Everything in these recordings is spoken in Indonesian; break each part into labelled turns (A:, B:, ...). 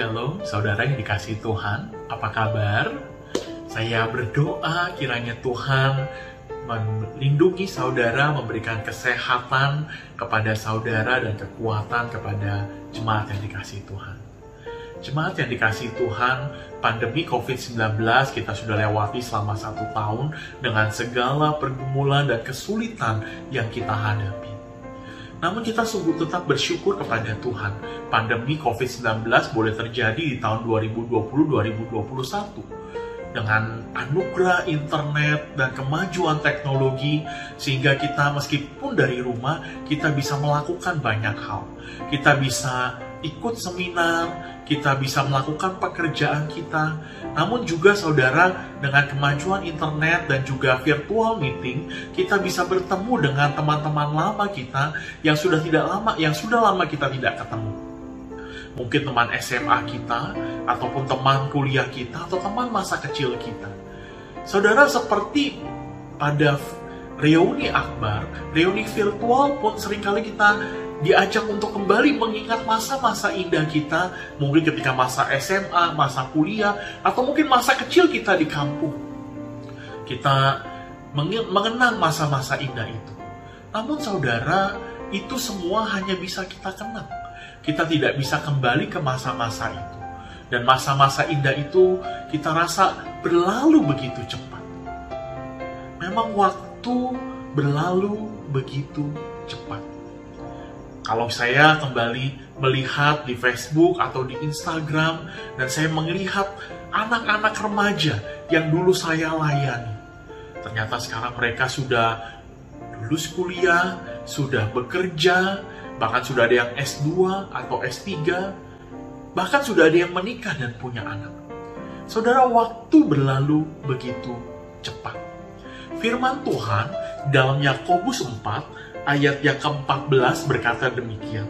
A: Shalom, saudara yang dikasih Tuhan. Apa kabar? Saya berdoa kiranya Tuhan melindungi saudara, memberikan kesehatan kepada saudara dan kekuatan kepada jemaat yang dikasih Tuhan. Jemaat yang dikasih Tuhan, pandemi COVID-19 kita sudah lewati selama satu tahun dengan segala pergumulan dan kesulitan yang kita hadapi. Namun kita sungguh tetap bersyukur kepada Tuhan. Pandemi COVID-19 boleh terjadi di tahun 2020-2021 dengan anugerah internet dan kemajuan teknologi sehingga kita meskipun dari rumah kita bisa melakukan banyak hal. Kita bisa ikut seminar, kita bisa melakukan pekerjaan kita. Namun juga saudara, dengan kemajuan internet dan juga virtual meeting, kita bisa bertemu dengan teman-teman lama kita yang sudah tidak lama, yang sudah lama kita tidak ketemu. Mungkin teman SMA kita, ataupun teman kuliah kita, atau teman masa kecil kita. Saudara, seperti pada reuni akbar, reuni virtual pun sering kali kita diajak untuk kembali mengingat masa-masa indah kita, mungkin ketika masa SMA, masa kuliah, atau mungkin masa kecil kita di kampung. Kita mengenang masa-masa indah itu. Namun saudara, itu semua hanya bisa kita kenang. Kita tidak bisa kembali ke masa-masa itu. Dan masa-masa indah itu kita rasa berlalu begitu cepat. Memang waktu berlalu begitu cepat kalau saya kembali melihat di Facebook atau di Instagram dan saya melihat anak-anak remaja yang dulu saya layani. Ternyata sekarang mereka sudah lulus kuliah, sudah bekerja, bahkan sudah ada yang S2 atau S3, bahkan sudah ada yang menikah dan punya anak. Saudara, waktu berlalu begitu cepat. Firman Tuhan dalam Yakobus 4 ayat yang ke-14 berkata demikian.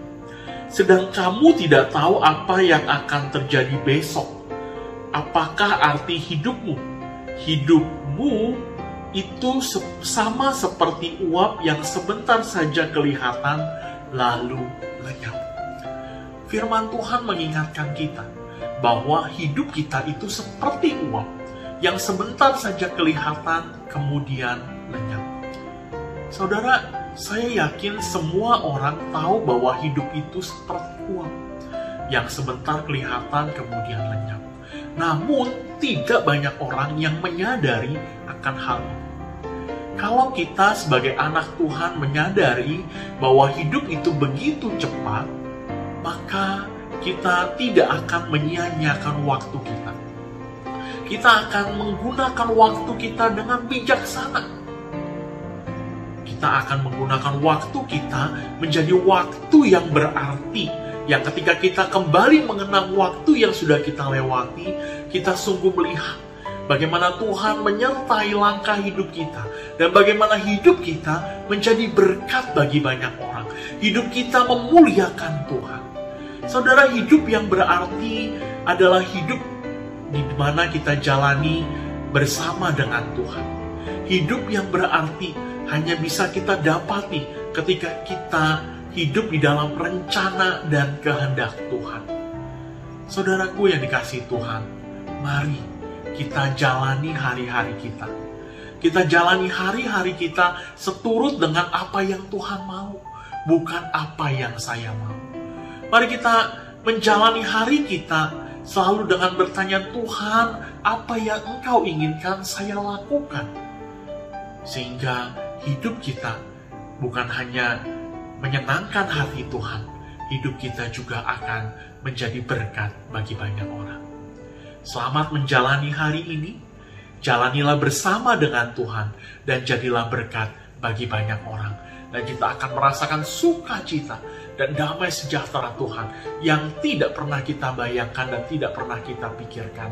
A: Sedang kamu tidak tahu apa yang akan terjadi besok. Apakah arti hidupmu? Hidupmu itu sama seperti uap yang sebentar saja kelihatan lalu lenyap. Firman Tuhan mengingatkan kita bahwa hidup kita itu seperti uap yang sebentar saja kelihatan kemudian lenyap. Saudara, saya yakin semua orang tahu bahwa hidup itu seperti uang yang sebentar kelihatan kemudian lenyap. Namun, tidak banyak orang yang menyadari akan hal ini. Kalau kita sebagai anak Tuhan menyadari bahwa hidup itu begitu cepat, maka kita tidak akan menyia-nyiakan waktu kita. Kita akan menggunakan waktu kita dengan bijaksana kita akan menggunakan waktu kita menjadi waktu yang berarti. Yang ketika kita kembali mengenang waktu yang sudah kita lewati, kita sungguh melihat bagaimana Tuhan menyertai langkah hidup kita dan bagaimana hidup kita menjadi berkat bagi banyak orang. Hidup kita memuliakan Tuhan. Saudara, hidup yang berarti adalah hidup di mana kita jalani bersama dengan Tuhan. Hidup yang berarti hanya bisa kita dapati ketika kita hidup di dalam rencana dan kehendak Tuhan. Saudaraku yang dikasih Tuhan, mari kita jalani hari-hari kita. Kita jalani hari-hari kita seturut dengan apa yang Tuhan mau, bukan apa yang saya mau. Mari kita menjalani hari kita selalu dengan bertanya, Tuhan, apa yang Engkau inginkan saya lakukan? Sehingga hidup kita bukan hanya menyenangkan hati Tuhan, hidup kita juga akan menjadi berkat bagi banyak orang. Selamat menjalani hari ini, jalanilah bersama dengan Tuhan, dan jadilah berkat bagi banyak orang. Dan kita akan merasakan sukacita dan damai sejahtera Tuhan yang tidak pernah kita bayangkan dan tidak pernah kita pikirkan.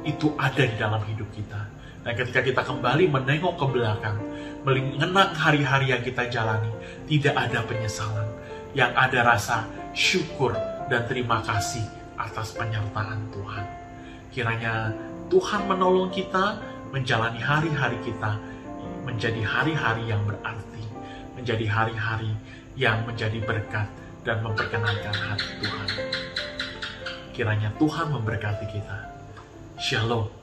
A: Itu ada di dalam hidup kita. Dan ketika kita kembali menengok ke belakang, mengenang hari-hari yang kita jalani, tidak ada penyesalan. Yang ada rasa syukur dan terima kasih atas penyertaan Tuhan. Kiranya Tuhan menolong kita menjalani hari-hari kita menjadi hari-hari yang berarti, menjadi hari-hari yang menjadi berkat dan memperkenankan hati Tuhan. Kiranya Tuhan memberkati kita. Shalom.